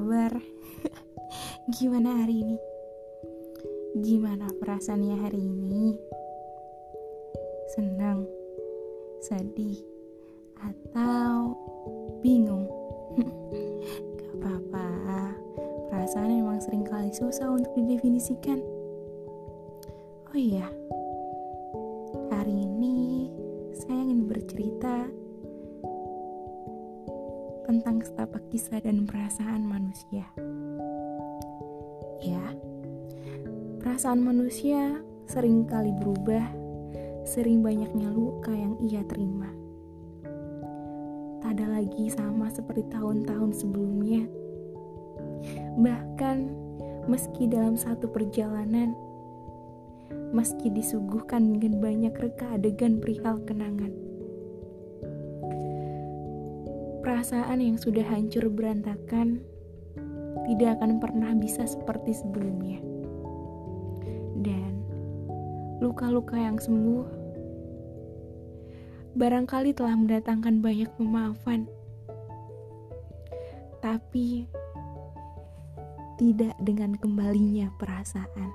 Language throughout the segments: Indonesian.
kabar? Gimana hari ini? Gimana perasaannya hari ini? Senang, sedih, atau bingung? Gak apa-apa, perasaan memang sering kali susah untuk didefinisikan. Oh iya, hari ini saya ingin bercerita tentang setapak kisah dan perasaan manusia. Ya, perasaan manusia sering kali berubah, sering banyaknya luka yang ia terima. Tak ada lagi sama seperti tahun-tahun sebelumnya. Bahkan, meski dalam satu perjalanan, meski disuguhkan dengan banyak reka adegan perihal kenangan Perasaan yang sudah hancur berantakan tidak akan pernah bisa seperti sebelumnya. Dan luka-luka yang sembuh barangkali telah mendatangkan banyak pemaafan. Tapi tidak dengan kembalinya perasaan.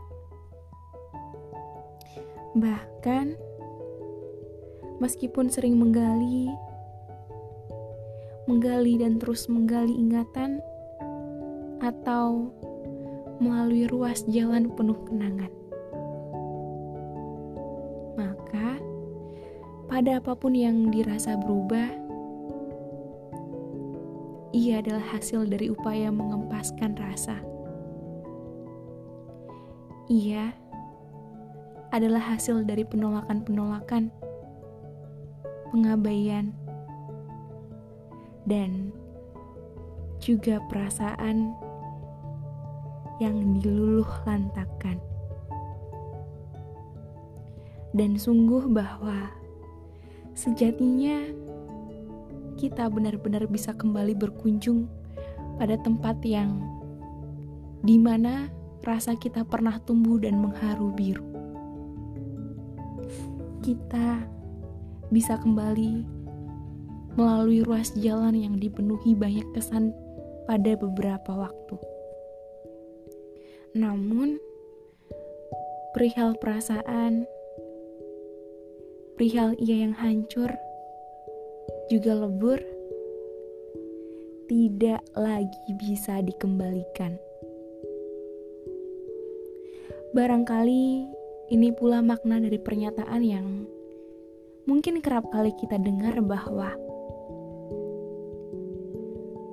Bahkan meskipun sering menggali menggali dan terus menggali ingatan, atau melalui ruas jalan penuh kenangan. Maka, pada apa pun yang dirasa berubah, ia adalah hasil dari upaya mengempaskan rasa. Ia adalah hasil dari penolakan-penolakan, pengabaian, dan juga perasaan yang diluluh lantakan. Dan sungguh bahwa sejatinya kita benar-benar bisa kembali berkunjung pada tempat yang di mana rasa kita pernah tumbuh dan mengharu biru. Kita bisa kembali melalui ruas jalan yang dipenuhi banyak kesan pada beberapa waktu. Namun, perihal perasaan, perihal ia yang hancur, juga lebur, tidak lagi bisa dikembalikan. Barangkali ini pula makna dari pernyataan yang mungkin kerap kali kita dengar bahwa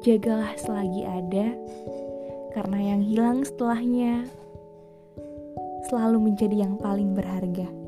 jagalah selagi ada, karena yang hilang setelahnya selalu menjadi yang paling berharga.